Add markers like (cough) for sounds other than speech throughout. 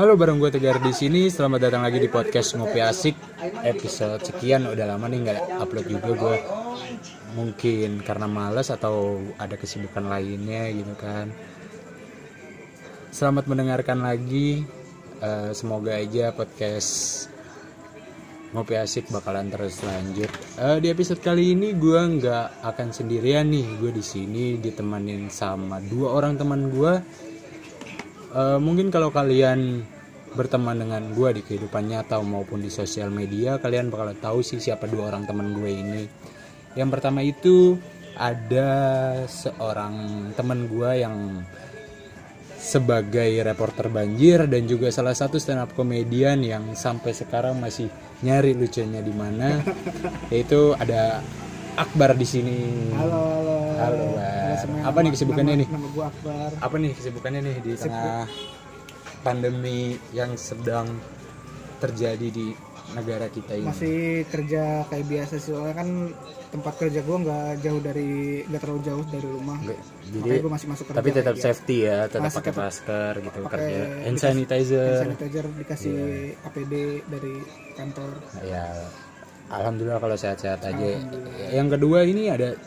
Halo bareng gue Tegar di sini. Selamat datang lagi di podcast Ngopi Asik. Episode sekian udah lama nih nggak upload juga gue. Mungkin karena males atau ada kesibukan lainnya gitu kan. Selamat mendengarkan lagi. Eh, semoga aja podcast Ngopi Asik bakalan terus lanjut. Eh, di episode kali ini gue nggak akan sendirian nih. Gue di sini ditemanin sama dua orang teman gue. Eh, mungkin kalau kalian berteman dengan gue di kehidupan nyata maupun di sosial media, kalian bakal tahu sih siapa dua orang teman gue ini. Yang pertama itu ada seorang teman gue yang sebagai reporter banjir dan juga salah satu stand up komedian yang sampai sekarang masih nyari lucunya di mana (laughs) yaitu ada Akbar di sini. Halo, halo. Halo. Apa nih kesibukannya nama, nih? Nama gua Akbar. Apa nih kesibukannya nih di tengah pandemi yang sedang terjadi di negara kita ini? Masih kerja kayak biasa sih, soalnya kan tempat kerja gua nggak jauh dari nggak terlalu jauh dari rumah. Makanya Jadi gua masih masuk kerja. tapi tetap biasa. safety ya, tetap Masih pakai tetap masker gitu pakai kerja. Hand sanitizer. Hand sanitizer dikasih APD dari kantor. Ya, alhamdulillah kalau sehat-sehat aja. Yang kedua ini ada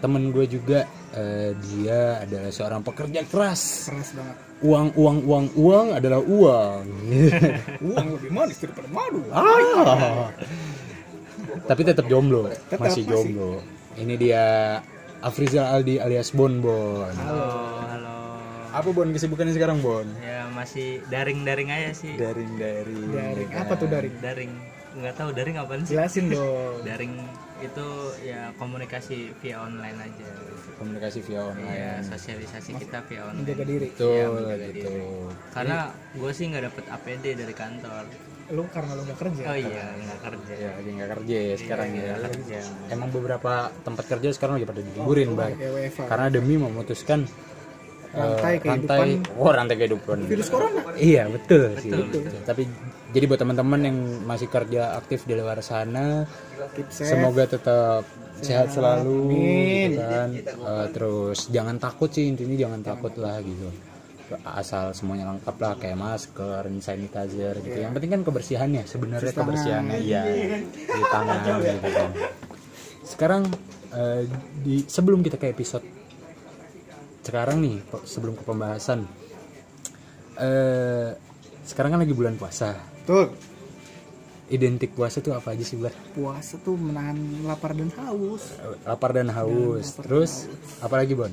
temen gue juga, eh, dia adalah seorang pekerja keras. Keras banget. Uang, uang, uang, uang adalah uang. (laughs) Uang lebih manis daripada madu. ah. Tapi tetap jomblo, Tetap, masih masih. jomblo. Ini dia Afrizal Aldi alias Bon Bon. Halo, halo. Apa Bon kesibukannya sekarang Bon? Ya masih daring-daring aja sih. Daring dari. Daring. Apa tuh daring? Daring. Nggak tahu daring apaan sih? Jelasin dong. Daring itu ya komunikasi via online aja. Komunikasi via Ya online. sosialisasi kita via online. Menjaga diri. Betul, menjaga gitu. Karena gue sih nggak dapet APD dari kantor. Lu karena lu nggak kerja. Oh iya nggak kerja. Ya, lagi nggak kerja ya sekarang ya. Nggak kerja. Emang beberapa tempat kerja sekarang lagi pada diliburin, Bang. Kayak WFA. Karena demi memutuskan Rantai eh, kehidupan. rantai, oh rantai kehidupan. Virus corona. Iya betul sih. Tapi jadi buat teman-teman yang masih kerja aktif di luar sana, Keep safe. semoga tetap sehat selalu, Amin. gitu kan. Eh, terus jangan takut sih intinya jangan takut lah gitu. Asal semuanya lengkap lah kayak masker, sanitizer gitu. Yang penting kan kebersihannya sebenarnya kebersihannya iya di tangan gitu kan. Sekarang eh, di sebelum kita ke episode sekarang nih sebelum ke pembahasan eh sekarang kan lagi bulan puasa Tuh, identik puasa tuh apa aja sih Bar? puasa tuh menahan lapar dan haus. Lapar dan haus terus apalagi Bon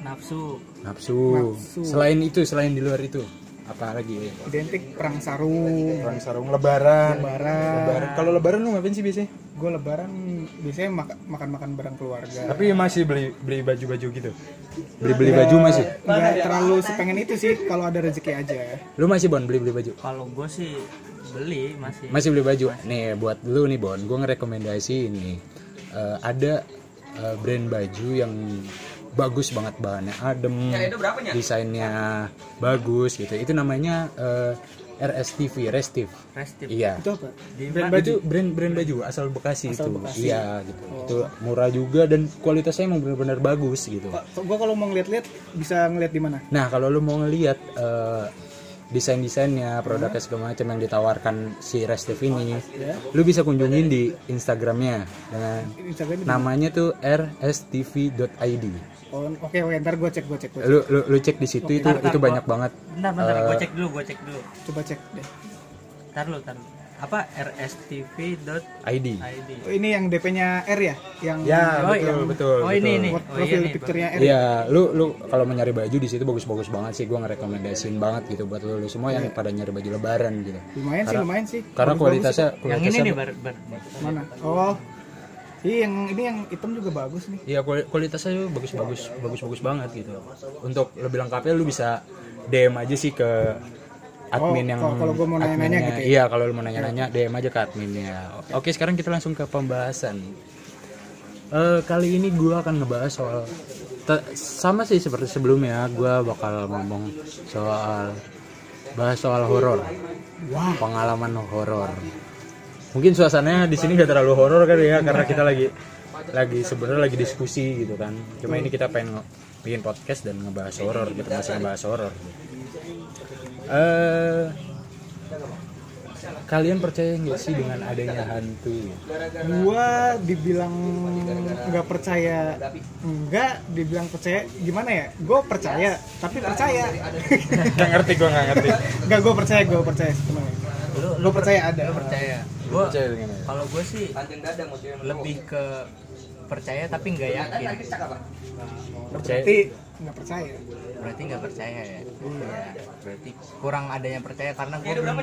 Nafsu. nafsu. Nafsu. selain itu selain di luar itu apa lagi Identik perang sarung. perang sarung lebaran Lebaran. lebaran kalau lebaran lu ngapain sih biasanya Gue lebaran biasanya mak- makan-makan bareng keluarga. tapi masih beli beli baju baju gitu beli beli baju masih Nggak terlalu sepengen itu sih kalau ada rezeki aja. lu masih Bon beli beli baju Kalau gue sih beli masih. masih beli baju. Nih buat lu nih Bon. Gue ngerekomendasi ini. Eh, ada eh, brand baju yang bagus banget bahannya adem desainnya bagus gitu. Itu namanya eh, RSTV Restif. Restif. iya. Itu apa? Di brand baju? Brand brand baju asal Bekasi Asal itu. Bekasi. iya gitu. Itu murah juga dan kualitasnya emang benar-benar bagus gitu. Gue kalau mau ngeliat-liat bisa ngeliat di mana? Nah, kalau lu mau ngelihat eh, desain-desainnya, produknya segala macam yang ditawarkan si Restif ini, lu bisa kunjungin di Instagramnya dengan Instagram namanya tuh rstv.id. Oh, oke oke ntar gue cek gue cek gue Lu, lu lu cek di situ itu Ntar, ntar itu gua- banyak banget. Bentar, bentar. gue cek dulu, gue cek dulu. coba cek deh. Tar lu, tar lu. Apa rstv.id. ID. Oh, ini yang DP-nya R ya? Yang Ya, Oh, betul, yang- betul. oh, ini, betul. ini. buat Oh, profil iya nih, picture-nya R. Iya, lu lu kalau mau nyari baju di situ bagus-bagus banget sih. Gua ngerekomendasiin banget gitu buat lu, lu semua yang pada nyari baju lebaran gitu. Lumayan sih, lumayan sih. Karena Bagus-bagus. kualitasnya Yang ini kualitasnya nih bar, bar. mana? Oh, iya yang ini yang hitam juga bagus nih. Iya kuali- kualitasnya tuh bagus-bagus bagus-bagus banget gitu. Untuk lebih lengkapnya lu bisa DM aja sih ke admin Oh, yang kalau- kalau gua mau nanya-nanya adminnya. gitu ya? Iya, kalau lu mau nanya-nanya DM aja ke adminnya. Oke, sekarang kita langsung ke pembahasan. Eh, kali ini gua akan ngebahas soal sama sih seperti sebelumnya, gua bakal ngomong soal bahas soal horor. Wah, Pengalaman horor. Mungkin suasananya di sini gak terlalu horor kan ya karena kita lagi lagi sebenarnya lagi diskusi gitu kan. Cuma ini kita pengen nge- bikin podcast dan ngebahas horor gitu masih ngebahas horor. Eh kalian percaya nggak sih dengan adanya hantu? Gua dibilang nggak percaya. Enggak dibilang percaya. Gimana ya? Gue percaya tapi percaya. (laughs) Nggak ngerti gue nggak ngerti. Nggak gue percaya gue percaya sebenarnya lu gue percaya ada. lu percaya. Apa? kalau gue sih lebih ke percaya tapi nggak yakin. Percaya. Berarti nggak percaya. Berarti nggak percaya ya? Iya, berarti kurang adanya percaya karena gue belum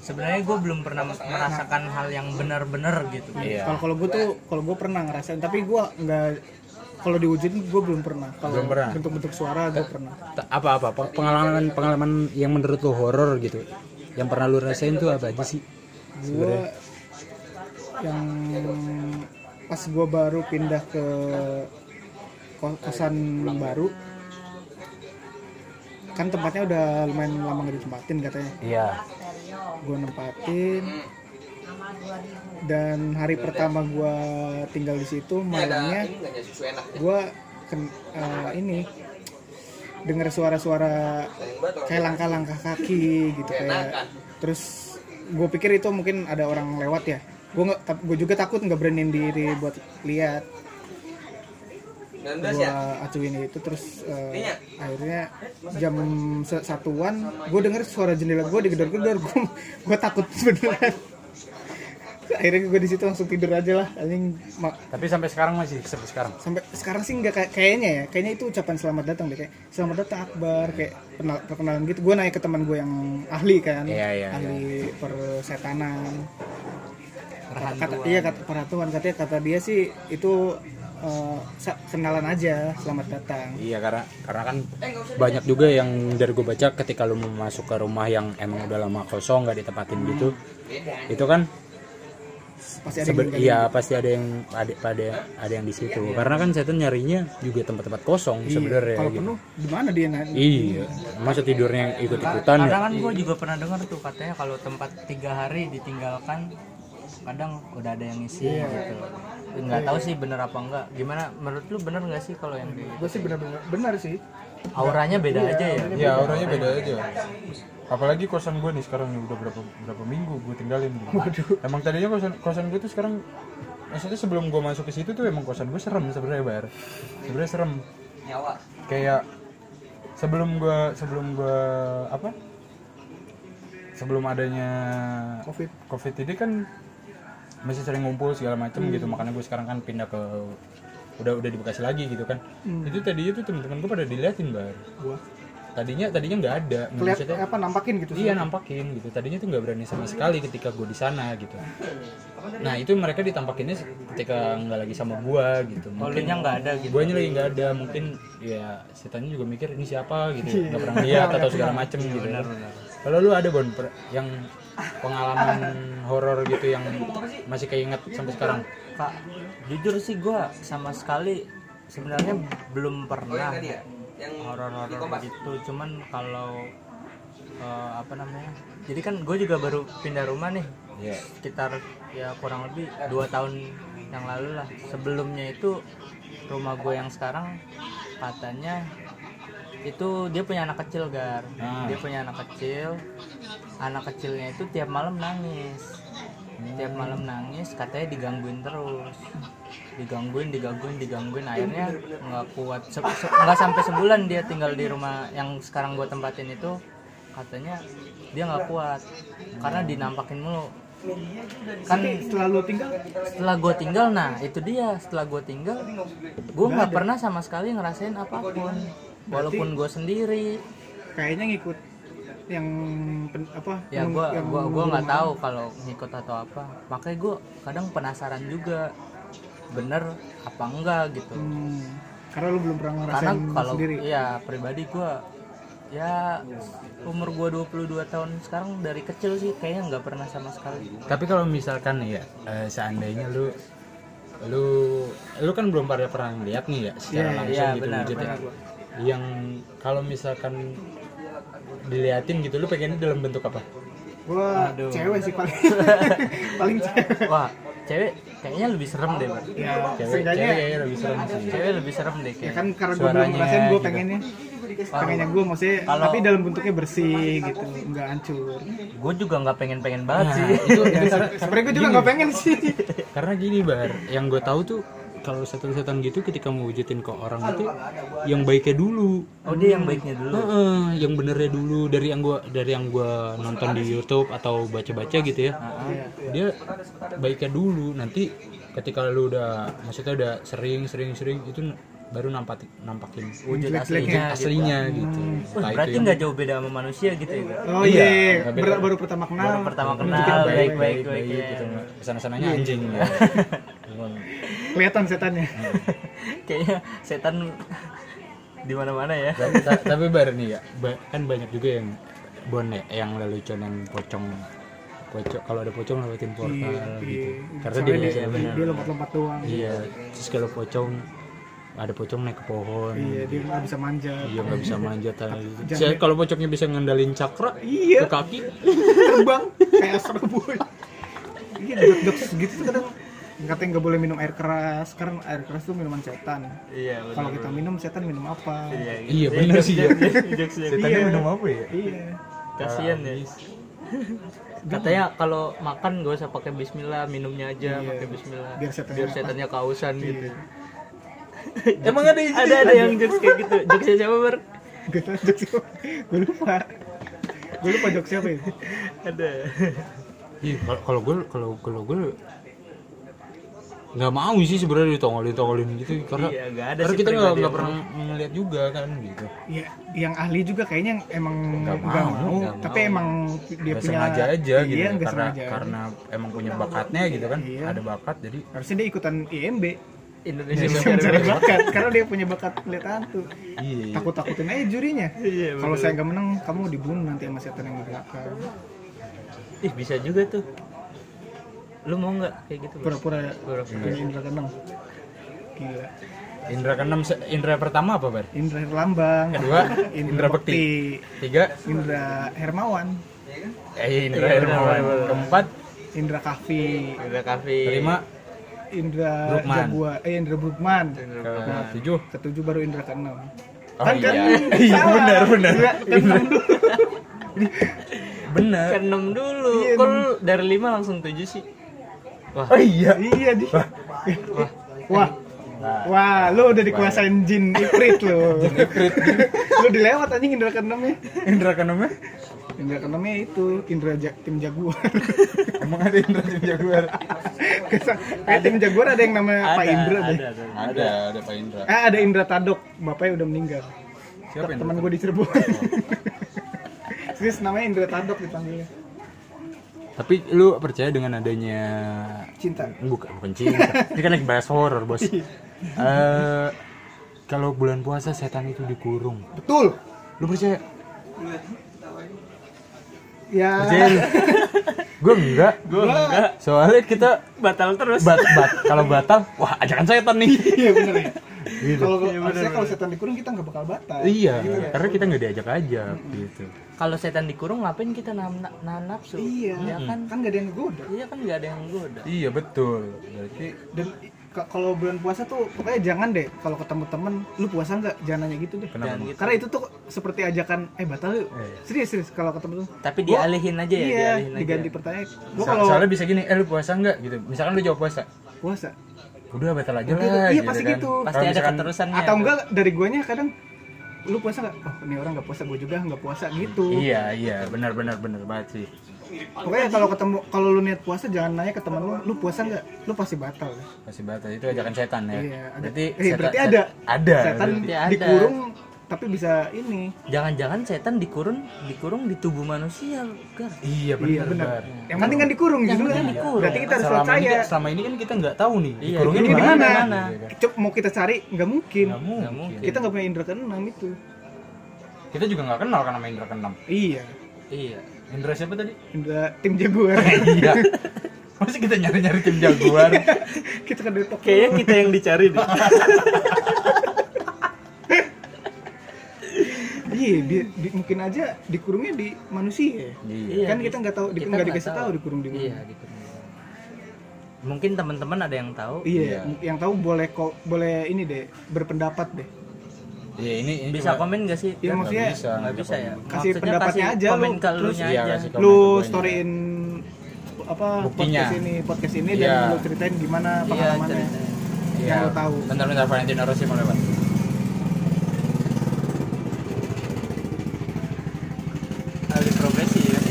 sebenarnya gue belum pernah merasakan hal yang benar-benar gitu. Iya. kalau kalau gue tuh kalau gue pernah ngerasain tapi gue nggak kalau diwujudin gue belum pernah. Kalau pernah? bentuk-bentuk suara gue pernah. Ta- apa apa? Pengalaman pengalaman yang menurut lo horor gitu? Yang pernah lu rasain tuh apa aja sih? Gue yang pas gue baru pindah ke kosan baru. Kan tempatnya udah lumayan lama nggak ditempatin katanya. Iya. Gue nempatin. Dan hari pertama gue tinggal di situ malamnya gue ini dengar suara-suara kayak langkah-langkah kaki gitu kayak terus gue pikir itu mungkin ada orang lewat ya. Gue nggak gue juga takut nggak beraniin diri buat lihat gue acuin itu terus eh, akhirnya jam satuan gue denger suara jendela gue digedor-gedor. (laughs) Gue gue takut beneran. Akhirnya gue di situ langsung tidur aja lah anjing. Tapi sampai sekarang masih sampai sekarang? Sampai sekarang sih nggak kayak kayaknya ya. Kayaknya itu ucapan selamat datang deh kayak selamat datang Akbar kayak penal- perkenalan gitu. Gue naik ke teman gue yang ahli kan Iya, iya, ahli persetanan. Perhantuan. kata iya kata perhatuan. Katanya kata dia sih itu eh, sa- kenalan aja. Selamat datang. Iya karena karena kan banyak juga yang dari gue baca ketika lu mau masuk ke rumah yang emang udah lama kosong nggak ditempatin gitu itu kan pasti ada yang seben- iya pasti ada yang ada pada ada yang di situ. Karena kan setan nyarinya juga tempat-tempat kosong Iya, sebenarnya kalau gitu. penuh di mana dia nanti iya masa tidurnya ikut ikutan ya? kadang kan gue juga pernah dengar tuh katanya kalau tempat tiga hari ditinggalkan kadang udah ada yang ngisi Iya. gitu nggak tahu sih bener apa enggak. Gimana? Menurut lu bener nggak sih kalau yang di gue sih benar-benar benar sih. Auranya beda aja ya? ya auranya beda aja. Apalagi kosan gue nih sekarang nih udah berapa berapa minggu gue tinggalin gitu. emang tadinya kosan kosan gue tuh sekarang maksudnya sebelum gue masuk ke situ tuh emang kosan gue serem sebenarnya bar. Sebenarnya serem. Kayak sebelum gue sebelum gue apa? Sebelum adanya covid. Covid ini kan masih sering ngumpul segala macem gitu. Makanya gue sekarang kan pindah ke udah udah di Bekasi lagi gitu kan. Itu tadinya tuh temen-temen gue pada diliatin bar. Gua tadinya tadinya nggak ada. Maksudnya apa nampakin gitu iya nampakin gitu. Tadinya tuh nggak berani sama sekali ketika gue di sana gitu. Nah itu mereka ditampakinnya ketika nggak lagi sama gua gitu. Kalau nya nggak ada gitu? Guanya lagi nggak ada. Mungkin ya setannya juga mikir ini siapa? gitu. Nggak pernah lihat (laughs) atau segala macem gitu kalau lu ada bon per- yang pengalaman horor gitu yang masih keinget sampai sekarang? Kak jujur sih gue sama sekali sebenarnya belum pernah horor-horor gitu. Cuman kalau eh, apa namanya jadi kan gue juga baru pindah rumah nih. Iya. sekitar ya kurang lebih dua tahun yang lalu lah. Sebelumnya itu rumah gue yang sekarang katanya itu dia punya anak kecil gar. Ah. dia punya anak kecil. Anak kecilnya itu tiap malam nangis. Tiap malam nangis katanya digangguin terus. Digangguin digangguin digangguin. Akhirnya nggak kuat. Se- se- nggak sampai sebulan dia tinggal di rumah yang sekarang gue tempatin itu. Katanya dia nggak kuat. Karena dinampakin mulu. Kan selalu tinggal? setelah gue tinggal nah itu dia. Setelah gue tinggal gue nggak pernah sama sekali ngerasain apa pun walaupun gue sendiri. kayaknya ngikut yang pen- apa ya gue gua gua nggak tahu kalau ngikut atau apa. Makanya gue kadang penasaran juga bener apa enggak gitu. Hmm, karena lu belum pernah karena ngerasain kalau sendiri. ya pribadi gue ya umur gue 22 tahun sekarang dari kecil sih kayaknya nggak pernah sama sekali. Tapi kalau misalkan ya eh, seandainya lu lu lu kan belum pada pernah lihat nih ya secara Iya, langsung iya, gitu benar, wujudnya. benar. Yang kalau misalkan diliatin gitu lu pengennya dalam bentuk apa? Gua Aduh. cewek sih paling (laughs) paling cewek. Wah cewek kayaknya lebih serem deh Bang. ya cewek cewek kayaknya lebih serem sih. cewek lebih serem deh ya kayak kan karena belum Suaranya ngerasain gua gitu. pengennya. Pengennya gue maksudnya Kalau- tapi dalam bentuknya bersih gitu nggak hancur. Gue juga nggak pengen pengen banget sih. itu ya, se- sebenarnya gue juga nggak pengen sih. Karena gini bar yang gue tahu tuh kalau setan-setan gitu ketika mau wujudin ke orang itu yang baiknya dulu oh dia yang baiknya dulu Heeh, yang benernya dulu dari yang gua dari yang gua nonton di YouTube atau baca-baca gitu ya dia baiknya dulu nanti ketika lu udah maksudnya udah sering sering sering itu baru nampak nampakin wujud aslinya aslinya gitu Wah, Entah itu berarti nggak jauh beda sama manusia gitu ya oh Iya, iya baru, baru pertama kenal baru pertama kenal Baik, baik baik baik, baik baik, gitu. ya. Ke sana-sananya anjing ya. Kelihatan setannya. (laughs) Kayaknya setan di mana mana ya. Tapi, ta- (laughs) tapi bar nih ya ba- kan banyak juga yang bon ya yang lelucon yang pocong. Pocong kalau ada pocong lewatin portal gitu. karena dia Soalnya bisa dia, dia lompat-lompat doang. Iya terus kalau pocong ada pocong naik ke pohon. Iya dia nggak bisa manjat. Iya nggak bisa manjat. Gitu. (laughs) Saya kalau pocongnya bisa ngendalin cakra Iya. ke kaki terbang. Kayak boy iya dok gitu kadang katanya nggak boleh minum air keras. Karena air keras tuh minuman setan. Iya kalau kita minum setan minum apa? Iya benar sih ya. Setannya minum apa ya? Iya. Kasian ya. (laughs) Katanya kalau makan gak usah pakai Bismillah minumnya aja Iya. pakai Bismillah. Biar setannya biar setannya kausan gitu. (laughs) Emang ada yang ada ada yang jokes kayak gitu. Jokesnya siapa ber Gak tau jok siapa. Gue lupa. Gue lupa jok siapa ya. Ada. Iya, kalau- kalau gue kalau kalau gue nggak mau sih sebenarnya ditongolin tongolin gitu karena Iya, nggak ada karena sih kita nggak pernah ngeliat juga kan gitu. Ya yang ahli juga kayaknya emang Nggak nggak mau, mau, nggak tapi mau. emang dia Nggak punya sengaja aja gitu iya, nggak karena sengaja. aja. karena emang punya bakatnya gitu kan Iya. ada bakat jadi harusnya dia ikutan IMB Indonesia bisa mencari bakat karena dia punya bakat lihat hantu. Iya. Takut takutin aja jurinya. Iya, kalau saya nggak menang kamu dibunuh nanti sama setan yang di belakang. Ih bisa juga tuh lu mau nggak? Kayak gitu Ber? pura-pura Pura-pura. punya indra keenam. Gila. Indra keenam indra pertama apa bar? Indra herlambang. Kedua, (laughs) Indra Bekti. tiga? Indra hermawan. Eh indra Iya, hermawan. Benar, benar. keempat? Indra kahfi Udah kafe kelima? Indra Brukman. jaguar eh indra brukman. Ke tujuh ketujuh baru indra keenam. Oh Kan, iya. kan? (laughs) iya benar benar. Indra (laughs) keenam dulu benar. Ke enam dulu. Iya, kok dari lima langsung tujuh sih wah. Oh iya. Iya di. Wah. Wah. Lu udah dikuasain jin ifrit lu. (laughs) Jin ifrit lu dilewat anjing indra keenamnya indra keenamnya indra keenamnya itu indra ja- tim jaguar. (laughs) Emang ada indra tim jaguar? Kayak tim jaguar ada yang namanya pak indra deh ada, ada. ada ada pak indra. Eh ada indra tadok. Bapaknya udah meninggal. Siapa teman gue di Cirebon. (laughs) Serius namanya Indra Tadok dipanggilnya tapi lu percaya dengan adanya cinta? Bukan bukan cinta. Ini kan lagi bahas horor bos. Eh, kalau bulan puasa setan itu dikurung. Betul. Lu percaya? Ya. Percaya lu? Gue enggak. Gue enggak. Soalnya kita batal terus. bat bat kalau batal wah ajakan setan nih. Iya bener ya Gitu. kalau harusnya kalau setan dikurung kita nggak bakal batal. Iya Gitu ya. karena kita nggak diajak ajak gitu. Kalau setan dikurung ngapain kita nahan nahan nafsu? Iya. Ya kan? Kan nggak ada yang goda. Iya kan nggak ada yang goda. Iya betul. Berarti dan ka- kalau bulan puasa tuh pokoknya jangan deh kalau ketemu temen. Lu puasa nggak? Jangan nanya gitu deh. Kenapa? Gitu. karena itu tuh seperti ajakan eh batal yuk. Eh. serius serius kalau ketemu tuh. Tapi Gua- dialihin aja ya iya dialihin aja. diganti pertanyaan. Gua kalau soalnya bisa gini eh lu puasa nggak? Gitu. Misalkan lu jawab puasa. Puasa udah batal aja Udah, lah iya, pasti gitu. pasti Kalau ada misalkan- keterusannya atau enggak dari guanya kadang lu puasa nggak? Oh ini orang nggak puasa gue juga nggak puasa gitu. Iya iya benar benar benar banget sih. Pokoknya kalau ketemu kalau lu niat puasa jangan nanya ke temen lu lu puasa nggak? Lu pasti batal. Pasti batal itu ajakan setan ya. Iya ada berarti eh, setan- berarti ada. ada setan berarti. ada. dikurung tapi bisa ini. Jangan-jangan setan dikurung dikurung di tubuh manusia gar. Iya iya benar benar. Bar. yang penting kan dikurung Yang gitu kan? dikurung. berarti kita harus selama ini percaya. kan- selama ini kan kita nggak tahu nih Iya, dikurungnya ini di mana. mana. Mana? Cuk, mau kita cari nggak mungkin. Nggak mungkin. Nggak mungkin. kita nggak punya indra keenam itu. Kita juga nggak kenal kan nama Indra keenam. Iya. Iya. Indra siapa tadi? Indra tim jaguar. (laughs) Iya. Masih kita nyari nyari tim jaguar. Kita ke Depok kayaknya kita yang dicari deh (laughs) iya di- di- mungkin aja dikurungnya di manusia. Iya. Kan kita nggak tahu di- Kita nggak nggak dikasih tahu. dikurung di mana. Iya dikurung. Mungkin teman-teman ada yang tahu. Iya, yang tahu boleh kok boleh ini deh berpendapat deh. ya ini, ini bisa cuma- komen gak sih? Iya, Nggak maksudnya bisa nggak bisa ya? kasih Maksudnya pendapatnya kasih aja, komen lu- ke terus- Iya, aja lu storyin apa Buktinya. podcast ini podcast ini Iya. dan lu ceritain gimana iya pengalamannya. Iya. yang lu tahu. Bentar bentar Valentino Rossi mau lewat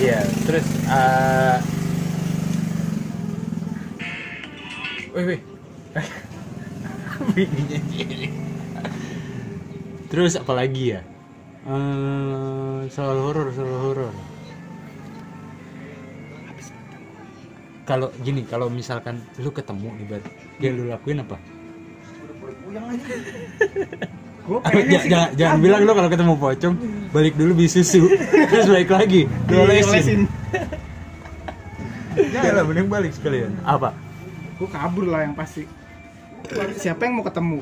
Iya, terus eh Wih, wih. (laughs) Terus apa lagi ya? Eh soal horor, soal horor. Kalau gini, kalau misalkan lu ketemu nih bar, dia lu lakuin apa? (laughs) gue Ah, (laughs) ja- jangan, jangan bilang lu kalau ketemu pocong. Balik dulu beli susu (laughs) terus balik lagi. Lu olesin jangan lah mending balik sekalian. Apa? Gue kabur lah yang pasti. Siapa yang mau ketemu?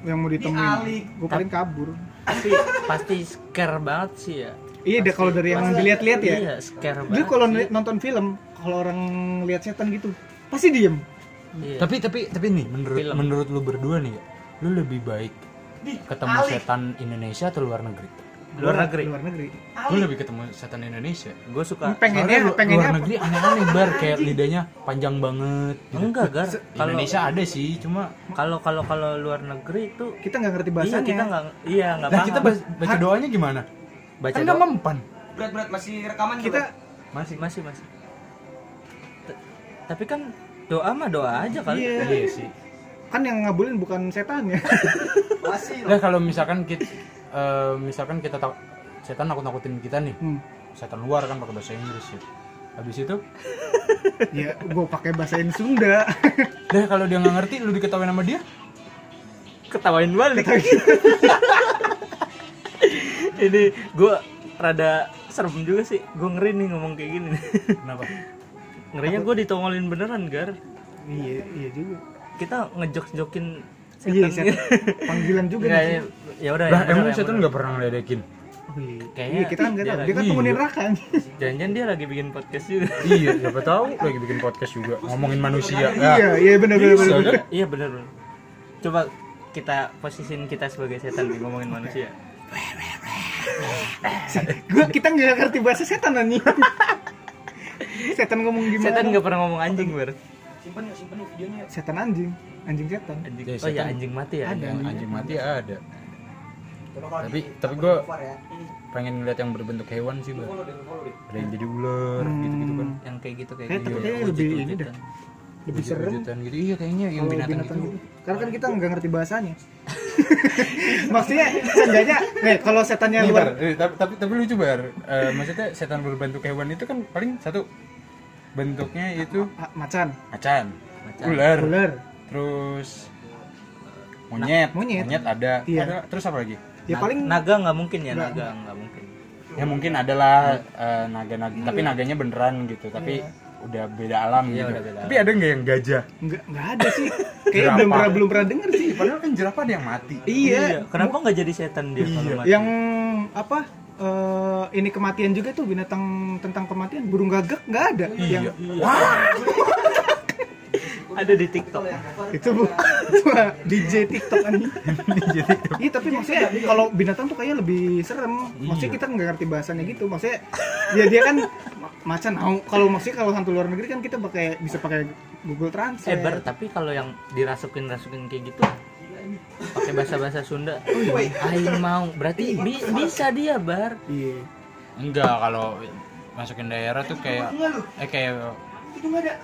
Yang mau ditemuin gue paling kabur. Tapi pasti scare banget sih ya. Iya deh kalau dari yang dilihat-lihat ya. Iya scare Dia banget kalau sih. nonton film, kalau orang lihat setan gitu, pasti diem. Iya. tapi tapi tapi nih menurut Film. menurut lu berdua nih ya, lu lebih baik ketemu setan Indonesia atau luar negeri? Luar negeri. Luar negeri. lu lebih ketemu setan Indonesia. Gue suka Pengennya, Soalnya lu- pengennya luar apa? negeri aneh-aneh bar. (laughs) Kayak lidahnya panjang banget gitu. enggak gar. Kalau Indonesia ada sih cuma kalau kalau kalau luar negeri itu Kita nggak ngerti iya bahasanya. kita nggak iya nggak nah paham. kita baca, baca doanya gimana? Baca kan doa. mempan. Berat berat masih rekaman kita masih masih masih. T- tapi kan doa mah doa aja kali. Iya. iya sih kan yang ngabulin bukan setan ya. (laughs) masih Nah kalau misalkan kita misalkan kita tak setan nakut nakutin kita nih. Hmm. setan luar kan pakai bahasa Inggris ya. Habis itu? (laughs) Ya, gue pakai bahasa Sunda. (laughs) deh kalau dia nggak ngerti lu diketawain sama dia? Ketawain balik. Ini gue rada serem juga sih. Gue ngeri nih ngomong kayak gini. Kenapa? Ngerinya gue ditongolin beneran gar. Iya, iya juga. Kita ngejok jokin Iya, setan setan. (laughs) Panggilan juga Nggak, nih. ya, ya udah lah bener, emang yang setan bener. nggak pernah ngeledekin iya. Kayaknya Iya, kita kan nggak dia tahu. Dia kan temenin Iya. Raka. jangan-jangan dia lagi bikin podcast juga iya siapa tahu lagi bikin podcast juga ngomongin manusia Iya, iya benar benar bisa benar. kan iya bener bener coba kita posisiin kita sebagai setan nih ngomongin manusia Gua kita nggak ngerti bahasa setan anjing. (laughs) setan ngomong gimana? setan nggak pernah ngomong anjing ber simpen yuk simpen videonya Setan anjing, anjing setan. anjing Ya, oh ya setan. anjing mati ya Ada. yang anjing mati ada. Coba kalau Tapi- tapi ya. Ini, pengen ngeliat yang berbentuk hewan sih bang ada yang jadi ular gitu gitu kan. Yang kayak gitu kayak gitu. kayaknya lebih ini dah. Lebih serem. gitu. Iya kayaknya yang kalau binatang, binatang gitu. gitu. Karena kan kita nggak ngerti bahasanya. (laughs) Maksudnya seenggaknya, nih kalau setannya luar, eh, tapi, tapi tapi lucu bar. Eh, maksudnya setan berbentuk hewan itu kan paling satu bentuknya itu ah, macan, macan, Macan. ular, ular, terus monyet, monyet. ada, Iya. ada terus apa lagi? ya Na- paling naga nggak mungkin ya naga nggak mungkin Ya mungkin adalah eh, naga-naga, tapi naganya beneran gitu, tapi udah beda alam Iya, gitu. udah beda tapi ada nggak yang gajah? nggak nggak ada sih. (laughs) Kayak belum pernah belum pernah denger sih. Padahal kan jerapah ada yang mati. Iya. kenapa nggak jadi setan dia kalau Iya. mati? Yang apa? Eh, ini kematian juga tuh binatang tentang kematian. Burung gagak nggak ada. Iya. yang (laughs) ada di TikTok. Itu bu DJ TikTok anjing. (laughs) Iya tapi maksudnya kalau binatang tuh kayaknya lebih serem. Maksudnya Iya. kita nggak ngerti bahasanya gitu. Maksudnya ya dia kan ma- macan. Mau kalau maksudnya kalau hantu luar negeri kan kita pakai bisa pakai Google eh Translate bar tapi kalau yang dirasukin rasukin kayak gitu pakai bahasa bahasa Sunda aing mau berarti bi- bisa dia bar iya Enggak, kalau masukin daerah tuh kayak eh kayak itu nggak ada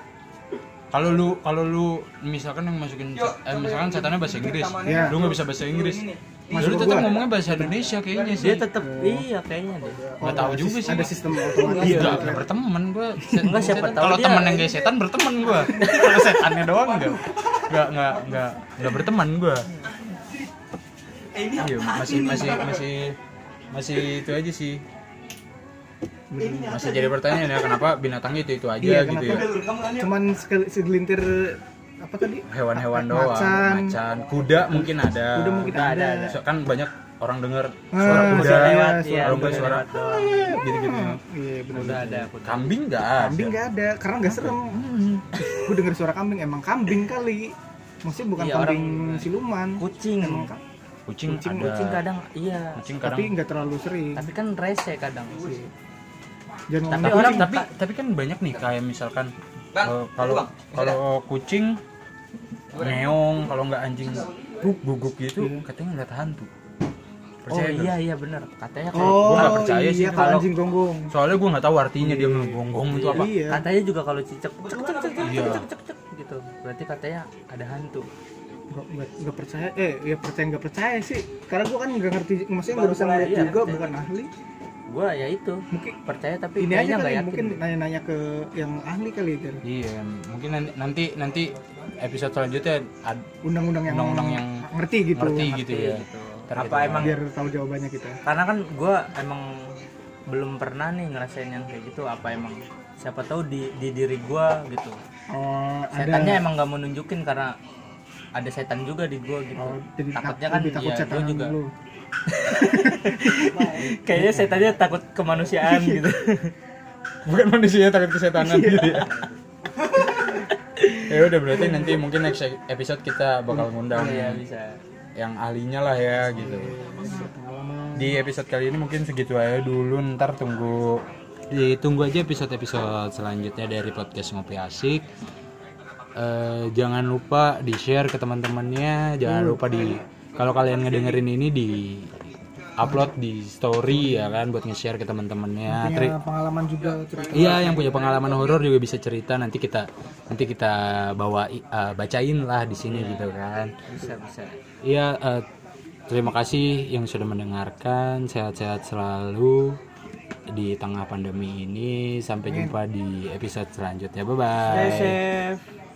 kalau lu kalau lu misalkan yang masukin eh, misalkan setannya bahasa Inggris, Iya. lu nggak bisa bahasa Inggris. Masuk Lu ke tetap ngomongnya bahasa Indonesia kayaknya sih. dia tetap iya kayaknya deh Nggak tahu ada juga sih. ada sistem otomatis Enggak, enggak berteman gua. Enggak, siapa tahu Kalau temen yang kayak setan berteman gua. Kalau setannya doang enggak. Enggak enggak enggak enggak berteman gua. Iya, masih masih masih masih itu aja sih. Masih jadi pertanyaan ya kenapa binatangnya itu itu aja Iya, gitu ya. cuman segelintir apa tadi Hewan-hewan doang, Macan. macan, kuda mungkin ada. udah mungkin Ada, ada, ada, So, kan banyak orang dengar Ah, suara kuda lewat Iya, ya kalau nggak udah suara doang. gitu-gitu. iya benar udah ada tahu. Kambing enggak ada. kambing nggak ada karena nggak serem (laughs) gue denger suara kambing emang kambing kali maksudnya bukan Iya, kambing orang- siluman kucing emang kucing, Kucing- ada. kucing kadang iya. Kucing kadang tapi nggak terlalu sering. Tapi kan rese kadang jangan Tapi orang kucing. tapi tapi kan banyak nih kayak misalkan eh, kalau Bang, kalau kucing ngeong kalau nggak anjing guguk guguk gitu Iya. katanya ngeliat hantu. Oh percaya nggak? iya iya bener. Katanya kalau oh gua nggak percaya sih iya kalau kalau- anjing gonggong. Soalnya gue nggak tahu artinya dia ngegonggong itu apa. Iya. Katanya juga kalau cicak cek cek cek cek Iya. cek cek cek gitu. Berarti katanya ada hantu nggak percaya. Eh ya percaya nggak percaya sih. Karena gua kan nggak ngerti maksudnya nggak bisa ngeliat Iya, juga percaya. bukan ahli. Gua ya itu mungkin percaya tapi ini aja kali yakin. mungkin nanya-nanya ke yang ahli kali kan iya mungkin nanti nanti, episode selanjutnya ad, undang-undang yang, Undang-undang yang ngerti gitu ngerti gitu ya. gitu. Ntar apa kita- emang biar tahu jawabannya kita. Karena kan gua emang belum pernah nih ngerasain yang kayak gitu. Apa emang siapa tahu di di diri gua gitu. Oh setannya emang nggak mau nunjukin karena ada setan juga di gua gitu. Oh, jadi takutnya tak- kan takut ya gua setan juga. lu. (laughs) Kayaknya setannya takut kemanusiaan (laughs) gitu. Bukan manusia takut kesetanan. Gitu ya ya udah berarti nanti mungkin next episode kita bakal ngundang iya bisa. yang ahlinya lah ya gitu. pengalaman. Di episode kali ini mungkin segitu aja dulu ntar tunggu. Ditunggu aja episode-episode selanjutnya dari podcast ngopi asik Eh, jangan lupa di share ke teman-temannya jangan lupa di kalau kalian ngedengerin ini di upload di story ya kan buat nge-share ke teman-temannya punya pengalaman juga cerita Iya, yang punya pengalaman horor juga bisa cerita. Nanti kita nanti kita bawa eh, bacain lah di sini gitu kan. bisa bisa Iya, eh, terima kasih yang sudah mendengarkan. Sehat-sehat selalu di tengah pandemi ini. Sampai jumpa di episode selanjutnya. Bye bye. chef